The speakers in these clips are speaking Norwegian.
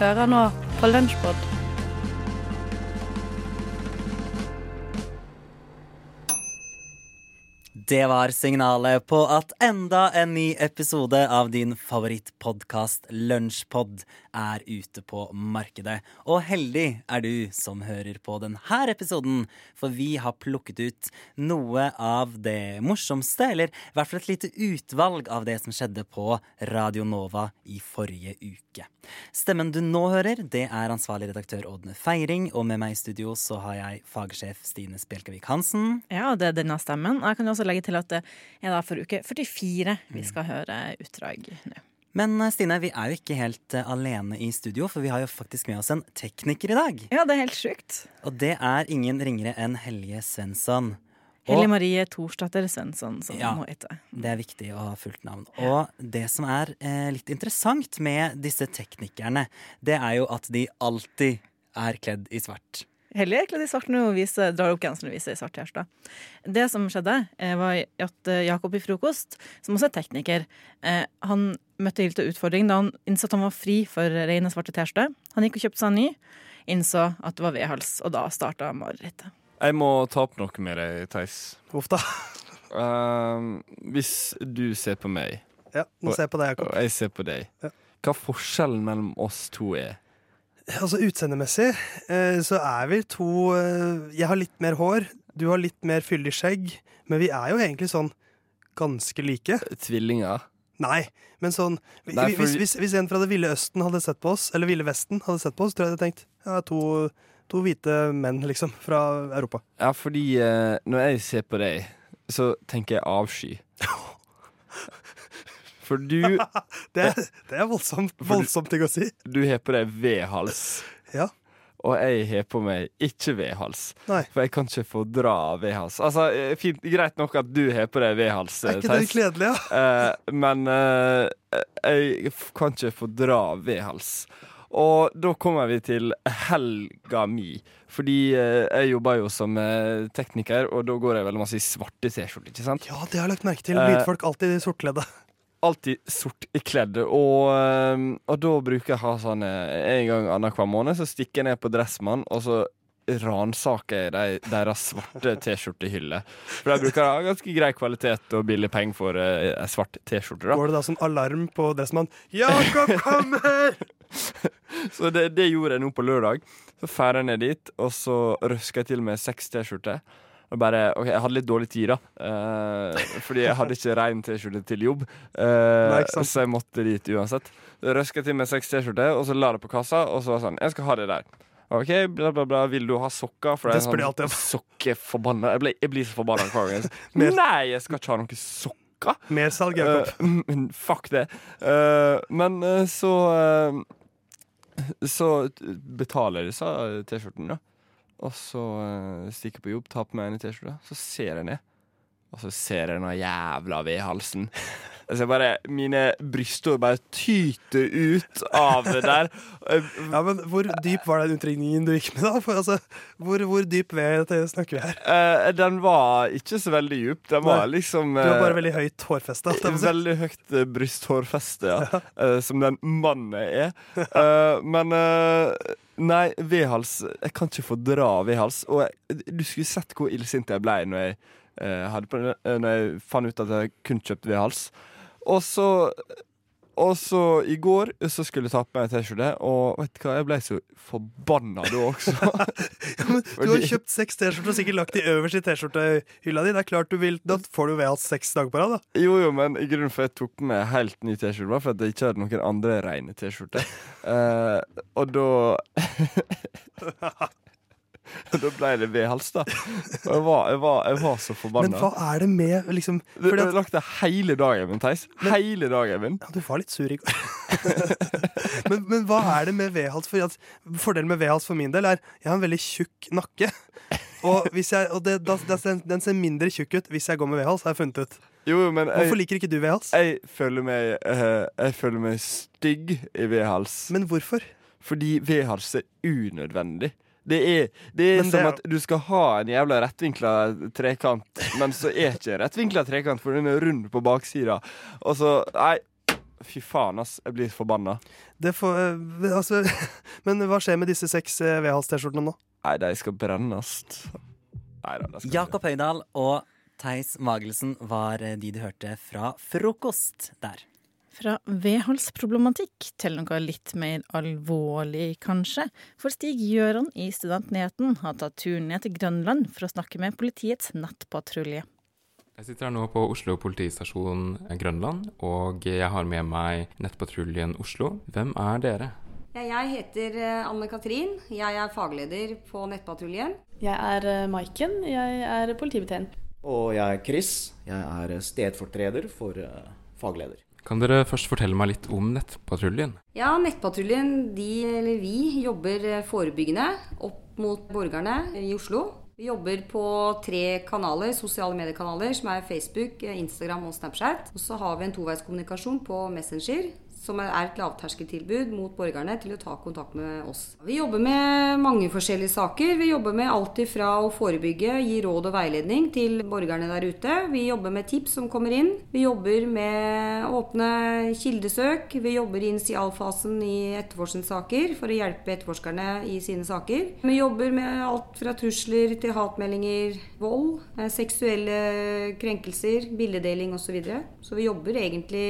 Du hører nå på Det var signalet på at enda en ny episode av din favorittpodkast Lunsjpod er ute på markedet. Og heldig er du som hører på denne episoden, for vi har plukket ut noe av det morsomste, eller i hvert fall et lite utvalg av det som skjedde på Radio Nova i forrige uke. Stemmen du nå hører, det er ansvarlig redaktør Ådne Feiring, og med meg i studio så har jeg fagsjef Stine Spjelkavik Hansen. Ja, det er denne stemmen. Jeg kan også legge til at det er da for uke 44 vi skal høre utdrag nå. Men eh, Stine, vi er jo ikke helt eh, alene i studio, for vi har jo faktisk med oss en tekniker i dag. Ja, det er helt sjukt. Og det er ingen ringere enn Helje Svensson. Hellige Marie Thorsdatter Svensson, som Ja. hun heter. det er viktig å ha fullt navn. Og det som er eh, litt interessant med disse teknikerne, det er jo at de alltid er kledd i svart. Hellige er kledd i svart nå og viser, drar opp genseren og viser svart T-skjorte. Det som skjedde, eh, var at eh, Jakob i Frokost, som også er tekniker, eh, han møtte litt utfordring da han innså at han var fri for rene svarte T-skjorte. Han gikk og kjøpte seg en ny, innså at det var vedhals, og da starta marerittet. Jeg må ta opp noe med deg, Theis. Uff da. Uh, hvis du ser på meg, Ja, nå ser jeg på deg, Jakob. og jeg ser på deg, Ja. hva forskjellen mellom oss to er? Altså Utseendemessig eh, så er vi to eh, Jeg har litt mer hår, du har litt mer fyldig skjegg, men vi er jo egentlig sånn ganske like. Tvillinger? Nei, men sånn Nei, for... hvis, hvis, hvis en fra det ville Østen hadde sett på oss, eller Ville Vesten hadde sett på oss, tror jeg jeg hadde tenkt ja, to, to hvite menn, liksom, fra Europa. Ja, fordi eh, når jeg ser på deg, så tenker jeg avsky. For du, Det, det er voldsomt, voldsomt ting å si. du har på deg V-hals. Ja. Og jeg har på meg ikke V-hals. For jeg kan ikke fordra V-hals. Altså, eh, fint, Greit nok at du har på deg V-hals, Er eh, ikke det Theis. kledelig, ja? Eh, men eh, jeg kan ikke fordra V-hals. Og da kommer vi til helga mi. Fordi eh, jeg jobber jo som eh, tekniker, og da går jeg veldig masse i svarte T-skjorter. ikke sant? Ja, det har jeg lagt merke til. Eh, Lydfolk alltid i sortkledde. Alltid sort kledd. Og, eh, og da bruker jeg å ha sånn en gang annenhver måned, så stikker jeg ned på Dressmann, og så ransaker jeg de, deres svarte T-skjortehylle. For de bruker ha ganske grei kvalitet og billig penger for ei uh, svart T-skjorte. Går det da sånn alarm på Dressmann? Jakob kommer! Så det, det gjorde jeg nå på lørdag. Så drar jeg ned dit, og så røsker jeg til med seks T-skjorter. Og bare, ok, Jeg hadde litt dårlig tid, da. eh, fordi jeg hadde ikke rein T-skjorte til jobb. eh, Nei, så jeg måtte dit uansett. Røska til med seks T-skjorter, og så la det på kassa. Og så var det sånn Jeg skal ha det der. OK, bla, bla, bla. Vil du ha sokker? For Det er sånn alltid. Sokkeforbanna. Jeg, ble- jeg blir så forbanna hver gang. Nei, jeg skal ikke ha noen sokker. Mersalg, Jakob. Uh, fuck det. Uh, men uh, så uh, Så betaler disse T-skjortene, da. Og så uh, stikker jeg på jobb, tar på meg en T-skjorte, så ser jeg ned. Og så ser jeg den jævla vedhalsen. Altså bare, Mine brysthår bare tyter ut av det der. Eh, Ja, men Hvor dyp var den utringningen du gikk med, da? For, altså, hvor, hvor dyp ved snakker vi her? Uh, den var ikke så veldig dyp. Den var Nei, liksom Du har eh, bare veldig høyt hårfeste. Veldig høyt uh, brysthårfeste, ja. Eh, som den mannen er. Eh, men eh, Nei, vedhals Jeg kan ikke fordra vedhals. Og jeg, du skulle sett hvor illsint jeg ble når jeg, eh, hadde eh, når jeg fant ut at jeg kun kjøpte vedhals. Og så og så i går så skulle jeg ta på meg en T-skjorte, og vet du hva, jeg ble så forbanna da også. Ja, men du har Fordi- kjøpt seks T-skjorter og sikkert lagt de øverst i T-skjortehylla di. Det er klart du vil, Da får du ved alt seks dager på rad. da Jo, jo, men i grunnen for jeg tok med helt ny T-skjorte, var for at jeg ikke hadde noen andre rene T-skjorter. uh, og da Da ble det vedhals, da. Og jeg var, jeg var, jeg var så Men hva er det med liksom Du at, lagt det hele dagen min, Theis. Hele dagen min. ja, Du var litt sur i går. men, men hva er det med V-hals? Fordi at Fordelen med V-hals for min del er jeg har en veldig tjukk nakke. Og, jeg, og det, da, den, ser mindre tjukk ut hvis jeg går med V-hals, har jeg funnet ut. Jo, men Hvorfor liker ikke du V-hals? jeg, eh, jeg føler meg stygg i vedhals. Men hvorfor? Fordi vedhals er unødvendig. Det er, det er det som at du skal ha en jævla rettvinkla trekant, men så er ikke en rettvinkla trekant, for den er rund på baksida. Og så Nei. Fy faen, ass. Jeg blir forbanna. Det får, eh, altså, men hva skjer med disse seks eh, V-hals-T-skjortene nå? Nei, de skal brennes. Neida, Jakob Høydahl og Theis Magelsen var eh, de du hørte fra Frokost der. Fra vedholdsproblematikk til noe litt mer alvorlig, kanskje. For Stig Gjøran i Studentnyheten har tatt turen ned til Grønland for å snakke med politiets nettpatrulje. Jeg sitter her nå på Oslo politistasjon Grønland, og jeg har med meg Nettpatruljen Oslo. Hvem er dere? Jeg heter eh, Anne Katrin. Jeg er fagleder på Nettpatruljen. Jeg er eh, Maiken. Jeg er politibetjent. Og jeg er Chris. Jeg er stedfortreder for eh, fagleder. Kan dere først fortelle meg litt om Nettpatruljen? Ja, Nettpatruljen, de, eller vi, jobber eh, forebyggende opp mot borgerne i Oslo. Vi jobber på tre kanaler, sosiale mediekanaler, som er Facebook, eh, Instagram og Snapchat. Og så har vi en toveiskommunikasjon på Messenger, som er et lavterskeltilbud mot borgerne til å ta kontakt med oss. Vi jobber med mange forskjellige saker. Vi jobber med alt ifra å forebygge, gi råd og veiledning til borgerne der ute. Vi jobber med tips som kommer inn. Vi jobber med åpne kildesøk. Vi jobber i initialfasen i etterforskningssaker for å hjelpe etterforskerne i sine saker. Vi jobber med alt fra trusler til hatmeldinger, vold, eh, seksuelle krenkelser, bildedeling osv. Så, videre. så vi jobber egentlig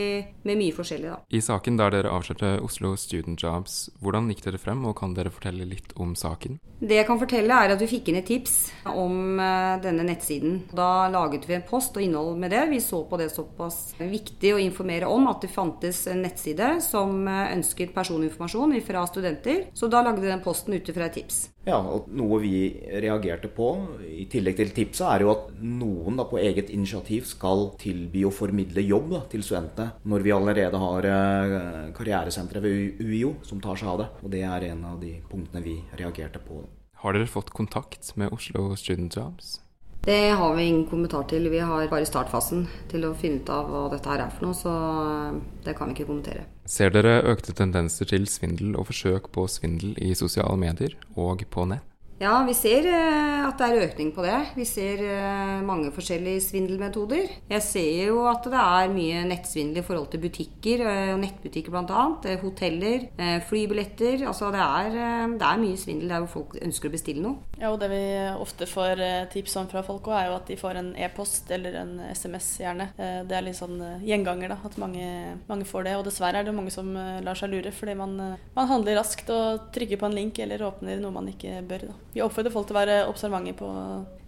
med mye forskjellig, da. I saken der dere avslørte Oslo Student Jobs, hvordan gikk dere frem, og kan dere fortelle litt om saken? Det jeg kan fortelle er at Vi fikk inn et tips om eh, denne nettsiden. Da laget vi en post og innhold med det. Vi så på det såpass viktig å informere om at det fantes en nettside som eh, ønsket personinformasjon fra studenter. Så da lagde vi den posten ut ifra et tips. Ja, og Noe vi reagerte på, i tillegg til tipset, er jo at noen da på eget initiativ skal tilby å formidle jobb da, til studentene, når vi allerede har eh, karrieresenteret ved UiO som tar seg av det. Og Det er en av de punktene vi reagerte på. Har dere fått kontakt med Oslo Student Jobs? Det har vi ingen kommentar til. Vi har bare startfasen til å finne ut av hva dette her er for noe, så eh, det kan vi ikke kommentere. Ser dere økte tendenser til svindel og forsøk på svindel i sosiale medier og på nett? Ja, vi ser eh, at det er økning på det. Vi ser eh, mange forskjellige svindelmetoder. Jeg ser jo at det er mye nettsvindel i forhold til butikker, eh, og nettbutikker bl.a. Hoteller, flybilletter. Altså det er, det er mye svindel der hvor folk ønsker å bestille noe. Ja, og det vi ofte får tips om fra folk òg, er jo at de får en e-post eller en SMS, gjerne. Det er litt sånn gjenganger, da. At mange, mange, får det. Og dessverre er det mange som lar seg lure, fordi man, man handler raskt og trykker på en link eller åpner noe man ikke bør. da. Vi oppfordrer folk til å være observante på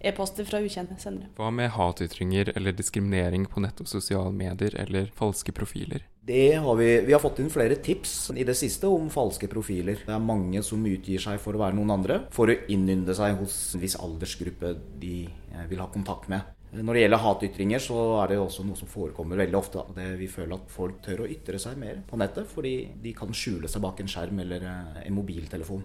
e-poster fra ukjente sendere. Hva med hatytringer eller diskriminering på nett og sosiale medier eller falske profiler? Det har vi, vi har fått inn flere tips i det siste om falske profiler. Det er mange som utgir seg for å være noen andre, for å innynde seg hos en viss aldersgruppe de eh, vil ha kontakt med. Når det gjelder hatytringer, så er det også noe som forekommer veldig ofte. Det vi føler at folk tør å ytre seg mer på nettet, fordi de kan skjule seg bak en skjerm eller eh, en mobiltelefon.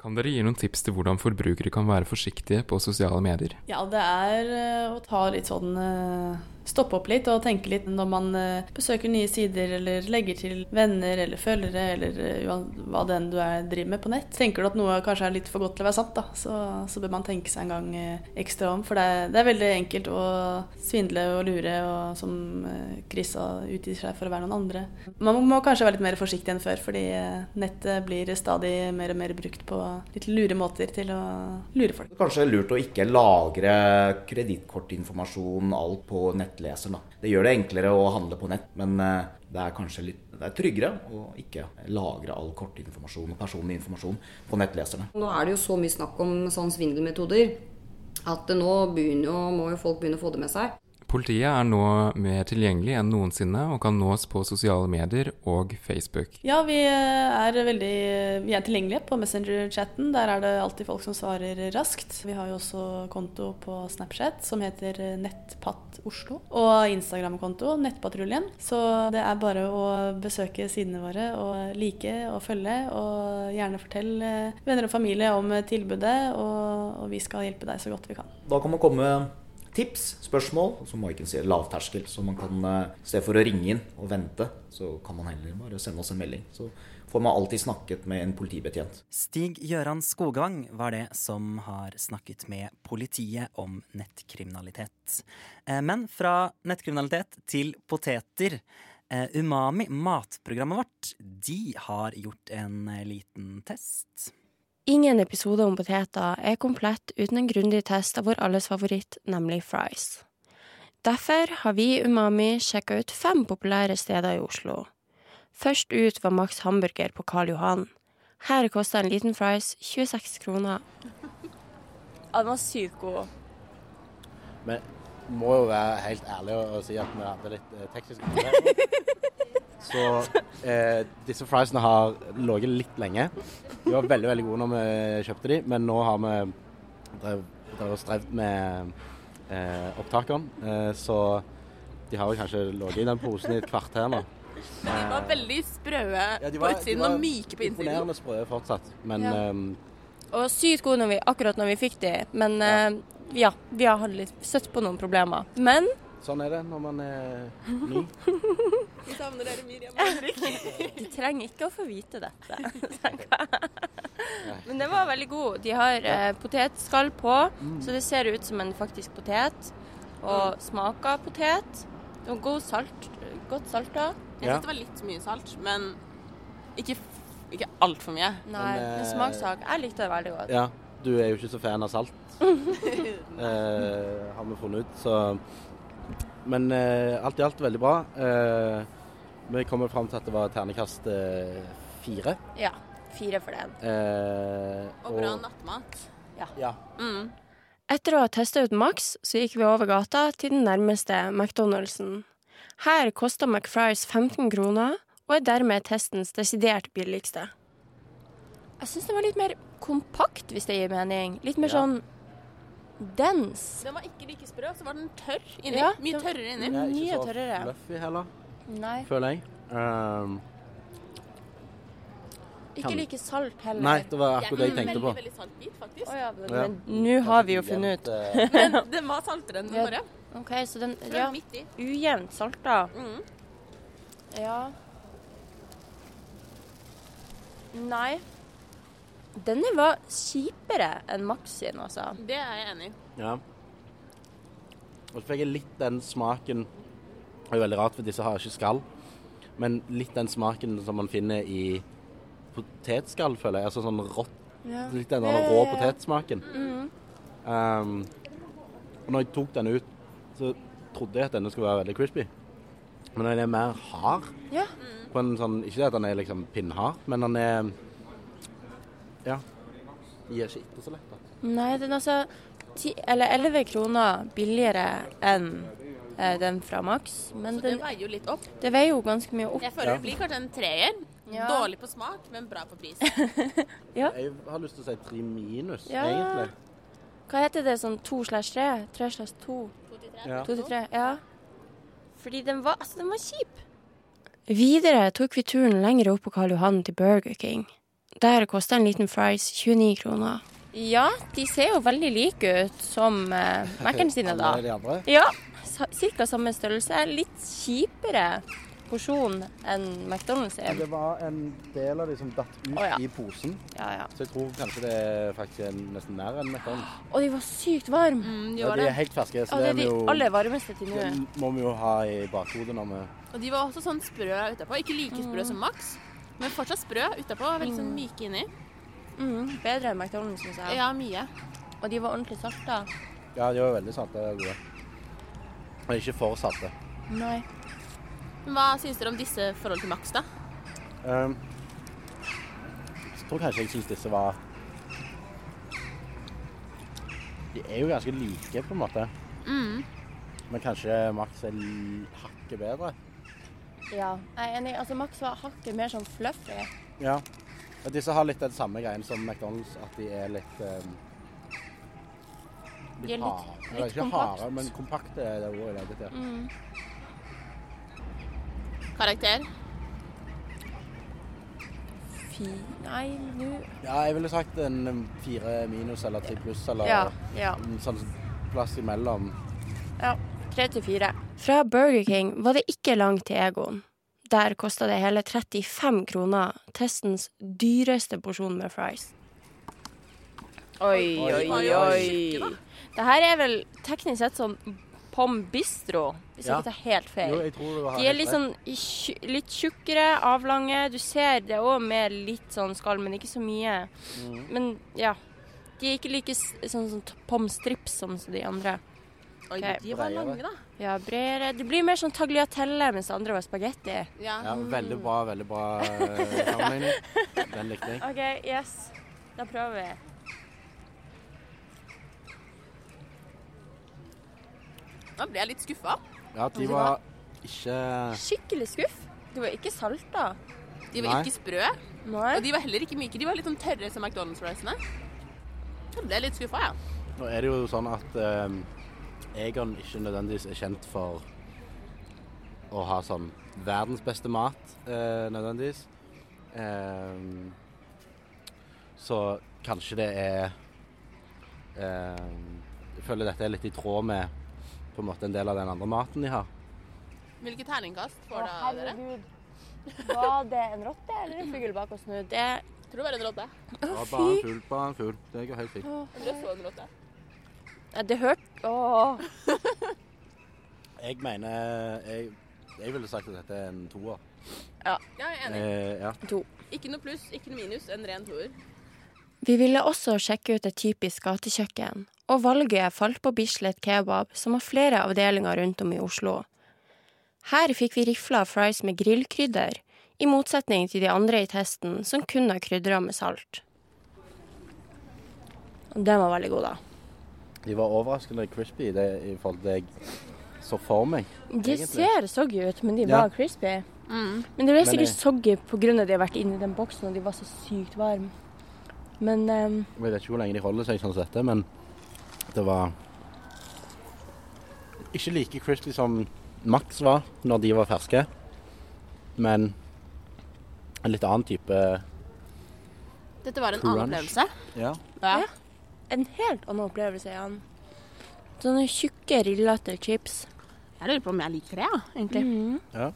Kan dere gi noen tips til hvordan forbrukere kan være forsiktige på sosiale medier? Ja, det er eh, å ta litt sånn eh, stoppe opp litt og tenke litt når man eh, besøker nye sider eller legger til venner eller følgere eller eh, hva det enn du er, driver med på nett. Tenker du at noe kanskje er litt for godt til å være sant, da, så, så bør man tenke seg en gang eh, ekstra om. For det er, det er veldig enkelt å svindle og lure, og som Chris utgir seg for å være noen andre. Man må kanskje være litt mer forsiktig enn før, fordi nettet blir stadig mer og mer brukt på litt lure måter til å lure folk. Kanskje lurt å ikke lagre kredittkortinformasjon, alt på nett nettleser. Det gjør det enklere å handle på nett, men eh, det er kanskje litt det er tryggere å ikke lagre all kortinformasjon og personlig informasjon på nettleserne. Nå er det jo så mye snakk om sånn svindelmetoder at nå begynner, må jo folk begynne å få det med seg. Politiet er nå mer tilgjengelig enn noensinne og kan nås på sosiale medier og Facebook. Ja, vi er, veldig, vi er tilgjengelige på Messenger-chatten. Der er det alltid folk som svarer raskt. Vi har jo også konto på Snapchat som heter Nettpatt Oslo. Og Instagram-konto Nettpatruljen. Så det er bare å besøke sidene våre og like og følge. Og gjerne fortelle venner og familie om tilbudet, og, og vi skal hjelpe deg så godt vi kan. Da kan man komme tips, spørsmål, som Maiken sier, lavterskel. Så man kan, se i stedet for å ringe inn og vente, så kan man heller bare sende oss en melding. Så får man alltid snakket med en politibetjent. Stig Gøran Skogvang var det som har snakket med politiet om nettkriminalitet. Eh, men fra nettkriminalitet til poteter. Eh, Umami, matprogrammet vårt, de har gjort en eh, liten test. Ingen episode om poteter er komplett uten en grundig test av vår alles favoritt, nemlig fries. Derfor har vi i Umami sjekka ut fem populære steder i Oslo. Først ut var Max Hamburger på Karl Johan. Her kosta en liten fries 26 kroner. Ja, den var sykt god. Men må jo være helt ærlig og, si at vi hadde litt eh, tekniske problemer. Så eh, disse friesene har ligget litt lenge. De var veldig veldig gode når vi kjøpte de, men nå har vi drev, drev strevd med eh, opptakene. Eh, så de har jo kanskje ligget i den posen i et kvarter nå. De var veldig sprø Ja, de på utsiden og myke på innsiden. Imponerende sprø fortsatt, men Ja. ehm, Og sykt gode når vi, akkurat når vi fikk de, men eh, ja, vi har litt støtt på noen problemer. Men sånn er det når man er ny. Vi savner dere, Miriam og Henrik. de trenger ikke å få vite dette. Men den var veldig god. De har eh, potetskall på, så det ser ut som en faktisk potet. Og smaker potet. Og god salt. Godt salta. Jeg Ja. syns det var litt mye salt, men ikke, ikke altfor mye. Nei, Men, en eh, smakssak. Jeg likte det veldig godt. Ja, du er jo ikke så fan av salt, eh, har vi funnet ut. Så. Men eh, alt i alt veldig bra. Eh, vi kommer fram til at det var ternekast eh, fire. Ja. Fire for den. Eh, Og bra nattmat. Ja. Mm. Etter å ha testa ut Max, så gikk vi over gata til den nærmeste McDonald'sen. Her kosta McFries 15 kroner, og er dermed testens desidert billigste. Jeg syns den var litt mer kompakt, hvis det gir mening. Litt mer Ja. sånn dens. Den var ikke like sprø, så var den tørr inni. Ja, Mye den- tørrere inni. Ja, Mye ikke så tørrere. fluffy heller, Nei. føler jeg. Um, Ikke like salt heller. nei, det var akkurat det jeg tenkte på. Veldig, veldig salt bit, faktisk. Oh, ja, men Ja. men nå har vi jo funnet ut. Men den var saltere enn den Ja. forrige. OK, så den Ja, ujevnt salta. Mm. Ja. Nei. Denne var kjipere enn Max sin, altså. Det er jeg enig i. Ja. Og så fikk jeg litt den smaken Det er jo veldig rart, for disse har ikke skall. Men litt den smaken som man finner i potetskall, føler jeg. Altså sånn rått Ja. Litt den der rå potetsmaken. Mhm. Um, og når jeg tok den ut, så trodde jeg at denne skulle være veldig crispy. Men den er mer hard. Ja. På en sånn, ikke det at den er liksom pinnhard, men den er Ja. Gir ikke etter så lett. da. Nei, den er altså ti, eller 11 kroner billigere enn eh, den fra Max. Men Så den, det veier jo litt opp. det veier jo ganske mye opp. Jeg føler det blir kanskje en treer. Ja. Dårlig på smak, men bra på pris. Jeg har lyst til å si tre minus, Ja. egentlig. Hva heter det sånn to slash tre? Tre slash to? Ja. To til tre, ja. Fordi den var, altså, den var kjip. Videre tok vi turen lenger opp på Karl Johan til Burger King. Der kosta en liten fries 29 kroner. Ja, de ser jo veldig like ut som uh, Mac-ene sine, da. Ja, ca. samme størrelse. Litt kjipere porsjon enn McDonald's sin. Det var en del av de som datt ut oh, ja. i posen. Ja, ja. Så jeg tror kanskje det er faktisk nesten mer enn McDonald's. Og de var sykt varme. Mm, de Ja, var de er helt ferske, så Ja, det det er de jo aller varmeste til nå. det må vi jo ha i bakhodet når vi Og de var også sånn sprø utapå. Ikke like sprø som Max, men fortsatt sprø utapå. Veldig sånn myke inni. Mm, bedre enn McDonald's, syns jeg. Ja, mye. Og de var ordentlig salta. Ja, de var veldig salte og gode. Og ikke for salte. Nei. Men Hva syns dere om disse forhold til Max, da? Um, jeg tror kanskje jeg syns disse var De er jo ganske like, på en måte. Mm. Men kanskje Max er hakket bedre. Ja, jeg er enig. Altså, Max var hakket mer sånn fluffy. Ja. Og disse har litt den samme greien som McDonald's, at de er litt um, De er litt- harde. Eller litt ikke kompakt. harde, men kompakte er det ordet jeg leter etter. Mm. Karakter? Fy Nei, nå Ja, jeg ville sagt en um, fire minus eller tre pluss, eller Ja. ja. en sånn plass imellom. Ja. Tre til fire. Fra Burger King var det ikke langt til Egon. Der kosta det hele 35 kroner. Testens dyreste porsjon med fries. Oi, oi, Oi. Det her er vel teknisk sett sånn Pom Bistro, hvis Ja. jeg ikke tar helt feil. Jo, De er litt sånn litt tjukkere, avlange. Du ser det òg med litt sånn skall, men ikke så mye. Mm. Men ja. De er ikke like sånn, sånn pom strips som de andre. Oi, okay. de var lange, da. Ja, bredere. Det blir mer sånn tagliatelle, mens det andre var spagetti. Ja. Ja, veldig bra, veldig bra sammenheng. sammenligning. Den likte jeg. OK, yes. Da prøver vi. Da ble jeg litt skuffa. Ja, de var ikke Skikkelig skuff. De var ikke salta. De var Nei. ikke sprø, Nei. og de var heller ikke myke. De var litt sånn tørre som McDonald's-risene. Da ble jeg litt skuffa, ja. Nå er det jo sånn at eh, Egon ikke nødvendigvis er kjent for å ha sånn verdens beste mat, eh, nødvendigvis. Eh, så kanskje det er eh, Jeg føler dette er litt i tråd med på en måte en del av den andre maten de har. Hvilket terningkast får da dere? Var det en rotte eller en fugl bak oss nå? Det Jeg tror det var en rotte. Ja, bare en fugl, bare en fugl. Det går helt fint. Jeg tror jeg så en rotte. Ja, Det hørte Åh. Jeg mener jeg, jeg ville sagt at dette er en toer. Ja, jeg er enig. Eh, ja. Ikke noe pluss, ikke noe minus. En ren toer. Vi ville også sjekke ut et typisk gatekjøkken, og valget falt på Bislett kebab, som har flere avdelinger rundt om i Oslo. Her fikk vi rifla fries med grillkrydder, i motsetning til de andre i testen, som kun har krydra med salt. Den var veldig god, da. De var overraskende crispy det, i forhold til det jeg så for meg. De egentlig. ser soggy ut, men de Ja. var crispy. Mm. Men de ble Men sikkert jeg- soggy pga. de har vært inni den boksen og de var så sykt varme. Men um... Jeg vet ikke hvor lenge de holder seg sånn som dette, men det var ikke like crispy som Max var når de var ferske. Men en litt annen type Dette var en Crunch. annen opplevelse. Ja. Ja. En helt annen opplevelse igjen. Sånne tjukke, rillete chips. Jeg lurer på om jeg liker det, ja, egentlig. Mm. ja.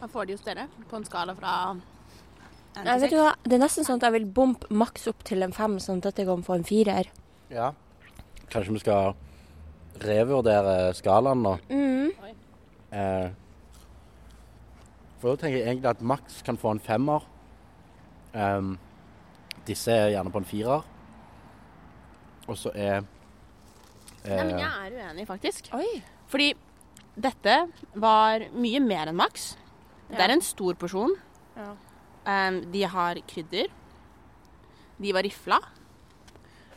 Hva får de hos dere? På en skala fra jeg Nei, vet du hva? Det er nesten sånn at jeg vil bompe maks opp til en fem, sånn at dette kan få en firer. ja. Kanskje vi skal revurdere skalaen nå. Mm. Eh, for da tenker jeg egentlig at maks kan få en femmer. Ehm, disse er gjerne på en firer. Og så er Nei, men eh, jeg er uenig, faktisk. Oi. Fordi dette var mye mer enn maks. Det er en stor porsjon. Ja. Um, de har krydder. De var rifla.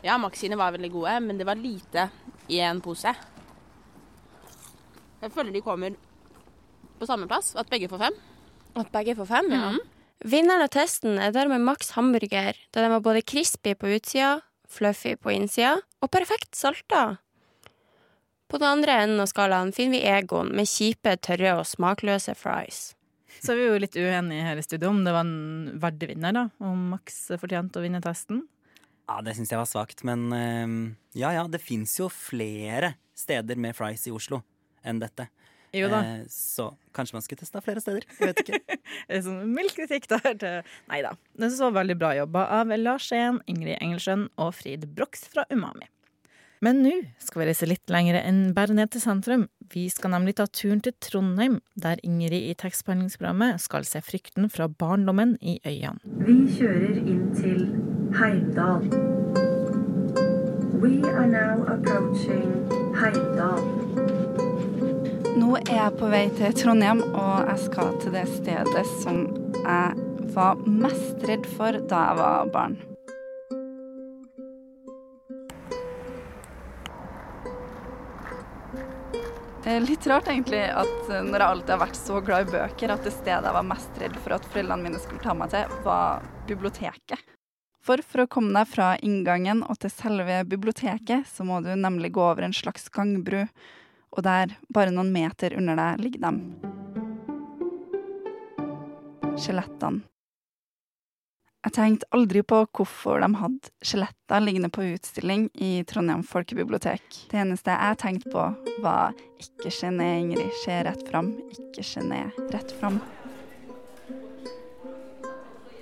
Ja, Max sine var veldig gode, men det var lite i en pose. Jeg føler de kommer på samme plass, at begge får fem. At begge får fem, ja. Mhm. Vinneren av testen er dermed Max hamburger, da den var både crispy på utsida, fluffy på innsida og perfekt salta. På den andre enden av skalaen finner vi Egon med kjipe, tørre og smakløse fries. Så er vi jo litt uenige her i studio om det var en verdig vinner, da. Om Max fortjente å vinne testen. Ja, det syns jeg var svakt, men eh, ja ja, det fins jo flere steder med fries i Oslo enn dette. Jo da. Eh, så kanskje man skulle testa flere steder. Jeg vet ikke. Sånn mild kritikk der til Nei da. Det så veldig bra jobba av Lars Skien, Ingrid Engelsen og Frid Brox fra Umami. Men nå skal vi reise litt lenger enn bare ned til sentrum. Vi skal nemlig ta turen til Trondheim, der Ingrid i tekstbehandlingsprogrammet skal se frykten fra barndommen i øynene. Vi kjører inn til Heimdal. We are now approaching Heimdal. Nå er jeg på vei til Trondheim, og jeg skal til det stedet som jeg var mest redd for da jeg var barn. Det er litt rart egentlig at når jeg alltid har vært så glad i bøker, at det stedet jeg var mest redd for at foreldrene mine skulle ta meg til, var biblioteket. For for å komme deg fra inngangen og til selve biblioteket, så må du nemlig gå over en slags gangbru, og der, bare noen meter under deg, ligger dem. Skjelettene. Jeg tenkte aldri på hvorfor de hadde skjeletter liggende på utstilling i Trondheim folkebibliotek. Det eneste jeg tenkte på, var ikke ned, Ingrid, se rett fram, ikke ned, rett fram.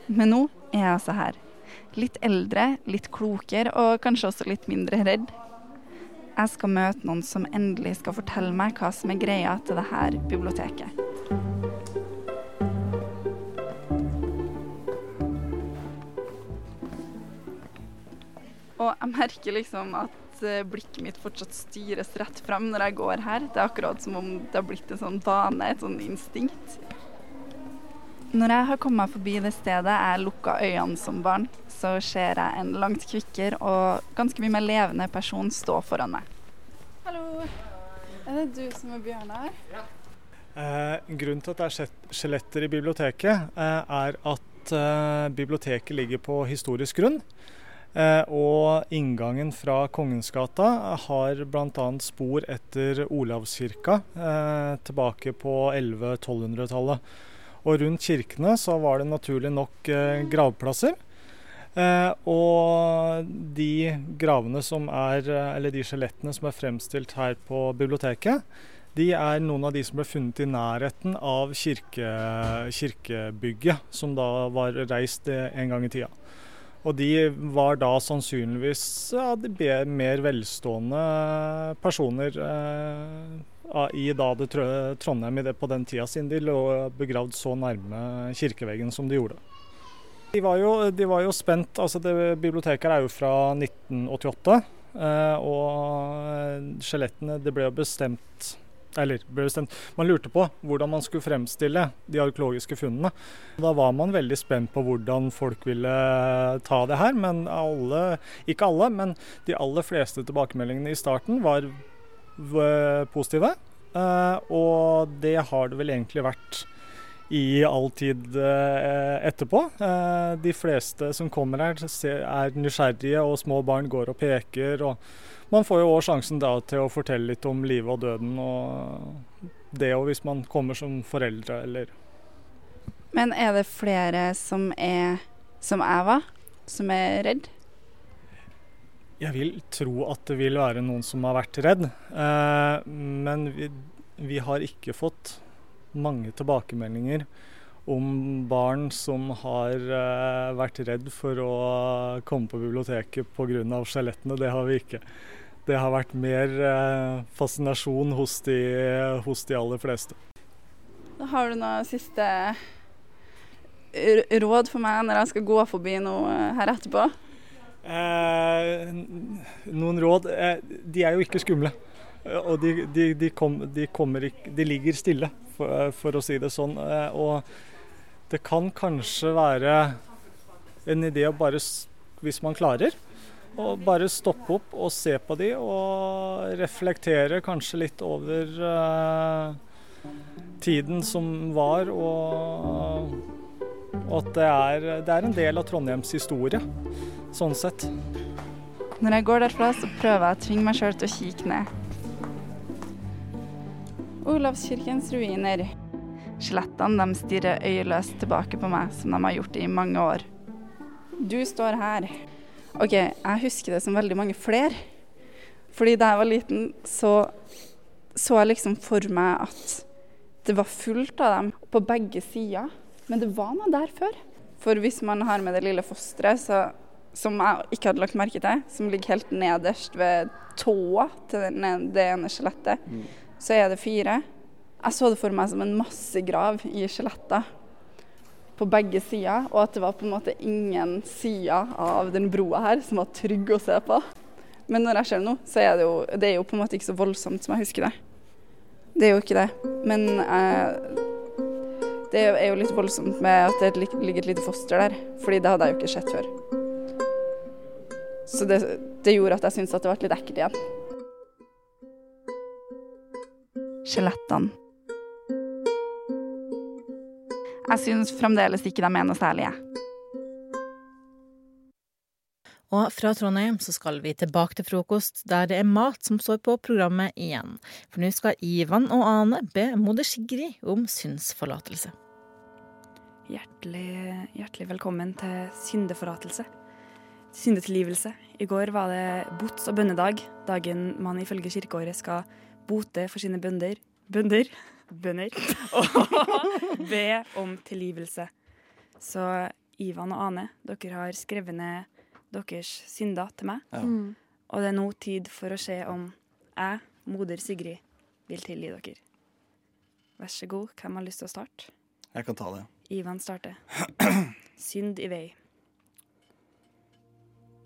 Men nå er jeg altså her. Litt eldre, litt klokere og kanskje også litt mindre redd. Jeg skal møte noen som endelig skal fortelle meg hva som er greia til det her biblioteket. Og jeg merker liksom at eh, blikket mitt fortsatt styres rett frem når jeg går her. Det er akkurat som om det har blitt en sånn vane, et sånn instinkt. Når jeg har kommet forbi det stedet jeg lukka øynene som barn, så ser jeg en langt kvikkere og ganske mye mer levende person stå foran meg. Hallo. Er det du som er Bjørnar? Eh, grunnen til at det er skjeletter i biblioteket, eh, er at eh, biblioteket ligger på historisk grunn. Eh, og inngangen fra Kongensgata har bl.a. spor etter Olavskirka eh, tilbake på 1100-1200-tallet. Og rundt kirkene så var det naturlig nok eh, gravplasser. Eh, og de gravene som er, eh, eller de skjelettene som er fremstilt her på biblioteket, de er noen av de som ble funnet i nærheten av kirke, kirkebygget, som da var reist en gang i tida. Og de var da sannsynligvis ja, mer velstående personer eh, i da det Trondheim i det, på den tida, siden de lå begravd så nærme kirkeveggen som de gjorde. De var jo, de var jo spent, altså det Biblioteket er jo fra 1988. eh, og skjelettene Det ble jo bestemt eller ble bestemt, Man lurte på hvordan man skulle fremstille de arkeologiske funnene. Da var man veldig spent på hvordan folk ville ta det her. Men alle, ikke alle, men de aller fleste tilbakemeldingene i starten var positive. Eh, og det har det vel egentlig vært i all tid eh, etterpå. Eh, de fleste som kommer her, er nysgjerrige, og små barn går og peker. og Man får jo òg sjansen da til å fortelle litt om livet og døden, og det òg hvis man kommer som foreldre eller Men er det flere som er som jeg var, som er redd? Jeg vil tro at det vil være noen som har vært redd, eh, men vi, vi har ikke fått mange tilbakemeldinger om barn som har uh, vært redd for å komme på biblioteket pga. skjelettene. Det har vi ikke. Det har vært mer uh, fascinasjon hos de, hos de aller fleste. Har du noe siste råd for meg når jeg skal gå forbi noe her etterpå? Eh, noen råd eh, De er jo ikke skumle. Eh, Og de, de, de, kom, de, kommer ligger stille, for, for å si det sånn. Eh, og det kan kanskje være en idé å bare, hvis man klarer, å bare stoppe opp og se på de og reflektere kanskje litt over eh, tiden som var, og, og at det er, det er en del av Trondheims historie sånn sett. Når jeg går derfra, så prøver jeg å tvinge meg sjøl til å kikke ned. Olavskirkens ruiner. Skjelettene de stirrer øyeløst tilbake på meg, som de har gjort i mange år. Du står her. OK, jeg husker det som veldig mange flere. Fordi da jeg var liten, så så jeg liksom for meg at det var fullt av dem på begge sider. Men det var noe der før. For hvis man har med det lille fosteret, så som jeg ikke hadde lagt merke til, som ligger helt nederst ved tåa til det ene skjelettet, så er det fire. Jeg så det for meg som en massegrav i skjeletter på begge sider, og at det var på en måte ingen sider av den broa her som var trygg å se på. Men når jeg ser det nå, så er det jo, det er jo på en måte ikke så voldsomt som jeg husker det. Det er jo ikke det. Men eh, det er jo litt voldsomt med at det ligger et lite foster der, fordi det hadde jeg jo ikke sett før. Så det, det gjorde at jeg syntes at det ble litt ekkelt igjen. Skjelettene. Jeg syns fremdeles ikke de er noe særlige. Og fra Trondheim så skal vi tilbake til frokost, der det er mat som står på programmet igjen. For nå skal Ivan og Ane be moder Sigrid om synsforlatelse. Hjertelig, hjertelig velkommen til syndeforlatelse. Syndetilgivelse. I går var det bots- og bønnedag. Dagen man ifølge kirkeåret skal bote for sine bønder Bønder? Bønder. Og be om tilgivelse. Så Ivan og Ane, dere har skrevet ned deres synder til meg. Ja. Mm. Og det er nå tid for å se om jeg, moder Sigrid, vil tilgi dere. Vær så god, hvem har lyst til å starte? Jeg kan ta det. Ivan starter. Synd i vei.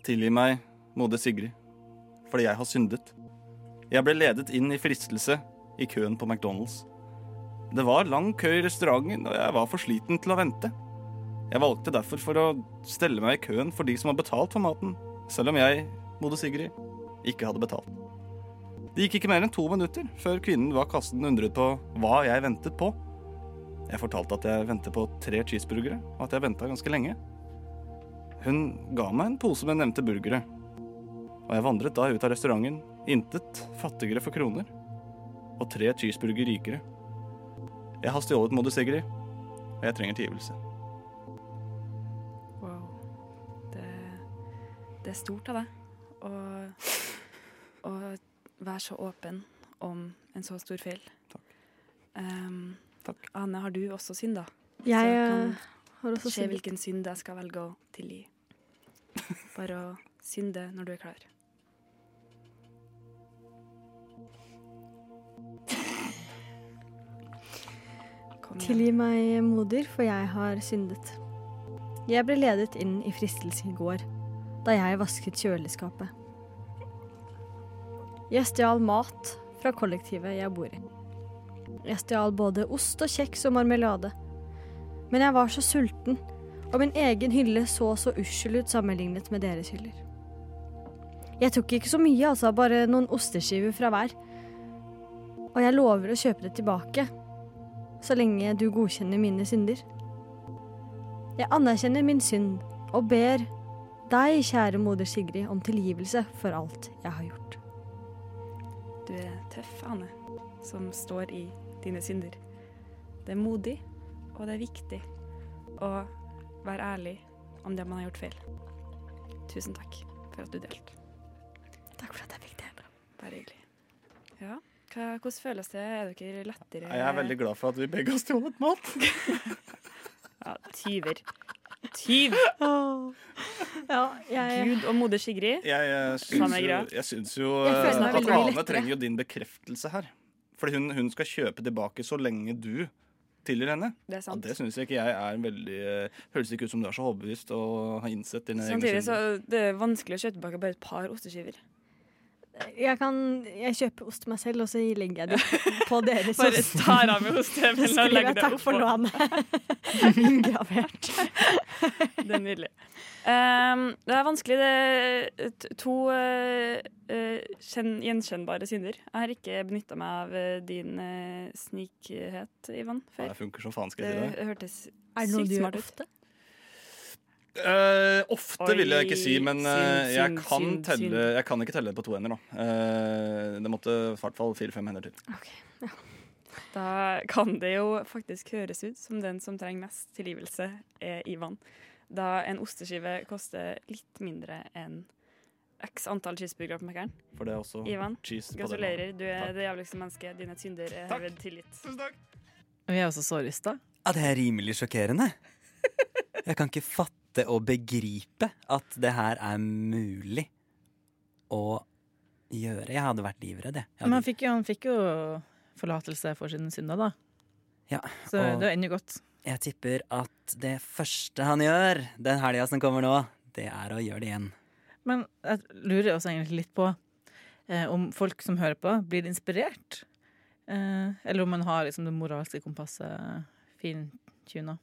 Tilgi meg, moder Sigrid, fordi jeg har syndet. Jeg ble ledet inn i fristelse i køen på McDonald's. Det var lang kø i restauranten, og jeg var for sliten til å vente. Jeg valgte derfor for å stelle meg i køen for de som har betalt for maten, selv om jeg, Mode Sigrid, ikke hadde betalt. Det gikk ikke mer enn to minutter før kvinnen bak kassen undret på hva jeg ventet på. Jeg fortalte at jeg ventet på tre cheeseburgere, og at jeg venta ganske lenge. Hun ga meg en pose med nevnte burgere, og jeg vandret da ut av restauranten, intet fattigere for kroner, og tre cheeseburger rikere. Jeg har stjålet moder Sigrid, og jeg trenger tilgivelse. Wow. Det, det er stort av deg å, være så åpen om en så stor feil. Takk. Um, Ane, har du også synd, da? Jeg, eh, kan har også se hvilken synd jeg skal velge å tilgi. Bare å synde når du er klar. Tilgi meg, moder, for jeg har syndet. Jeg ble ledet inn i fristelse i går, da jeg vasket kjøleskapet. Jeg stjal mat fra kollektivet jeg bor i. Jeg stjal både ost og kjeks og marmelade. Men jeg var så sulten, og min egen hylle så så ussel ut sammenlignet med deres hyller. Jeg tok ikke så mye, altså, bare noen osteskiver fra hver. Og jeg lover å kjøpe det tilbake, så lenge du godkjenner mine synder. Jeg anerkjenner min synd og ber deg, kjære moder Sigrid, om tilgivelse for alt jeg har gjort. Du er tøff, Ane, som står i dine synder. Det er modig, og det er viktig å være ærlig om det man har gjort feil. Tusen takk for at du delte. Takk for at jeg fikk dele. Bare hyggelig. Ja, hva, hvordan føles det? Er dere lettere Jeg er veldig glad for at vi begge har stjålet mat. Ja, tyver. Tyv! Ja, jeg Gud og moder Sigrid. Jeg, jeg syns jo, jeg syns jo Jeg at Ane trenger jo din bekreftelse her. Fordi hun, hun skal kjøpe tilbake så lenge du tilgir henne. Det er. Ja, det syns ikke jeg er veldig eh, Høres ikke ut som du er så overbevist og har innsett dine egne Samtidig så det er vanskelig å kjøpe tilbake bare et par osteskiver. Jeg kan Jeg kjøper ost til meg selv, og så legger jeg det på deres Bare ost. tar av med ostehøvelen og legger jeg det takk for oppå. lånet. Inngravert. Det er nydelig. Um, det er vanskelig. Det er to uh, eh, gjenkjennbare synder. Jeg har ikke benytta meg av eh, din uh, snikhet, Ivan, Ja, før. det funker som faen, skal jeg si det. hørtes Er det noe sykt du gjør smart ut. ofte? Eh, ofte vil jeg ikke si, men eh, synd, jeg, synd, kan synd, telle, synd. jeg kan ikke telle det på to hender. Da. Eh, det måtte i hvert fall fire-fem hender til. Da kan det jo faktisk høres ut som den som trenger mest tilgivelse, er Ivan. Da en osteskive koster litt mindre enn x antall cheeseburgere på Mækkern. For det er også Ivan, cheese på gratulerer. Du er det jævligste mennesket. Dine synder er herved tilgitt. Vi er også sårysta. Ja, det er rimelig sjokkerende. Jeg kan ikke fatte og begripe at det her er mulig å gjøre. Jeg hadde vært livredd, jeg. Men han fikk, jo, han fikk jo forlatelse for sine synder, da. Ja, Så det ender ennå godt. jeg tipper at det første han gjør den helga som kommer nå, det er å gjøre det igjen. Men jeg lurer også egentlig litt på eh, om folk som hører på, blir inspirert. Eh, eller om man har liksom, det moralske kompasset fintuna.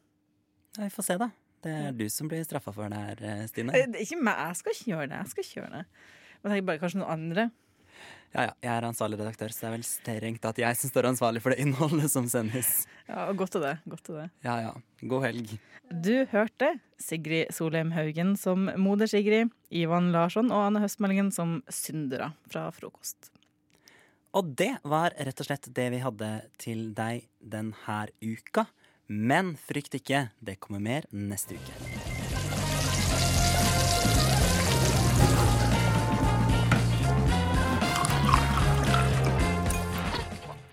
Ja, vi får se, da. Det er du som blir straffa for det her, eh, Stine. Eh, det er Ikke meg, jeg skal ikke gjøre det. Jeg skal ikke gjøre det. Men tenker bare kanskje noen andre. Ja, ja, jeg er ansvarlig redaktør, så det er vel strengt at jeg som står ansvarlig for det innholdet som sendes. Ja, og Godt til det. godt til det. Ja ja, god helg. Du hørte Sigrid Solheim Haugen som Moder Sigrid, Ivan Larsson og Anne Høstmeldingen som syndere fra frokost. Og det var rett og slett det vi hadde til deg denne uka. Men frykt ikke, det kommer mer neste uke.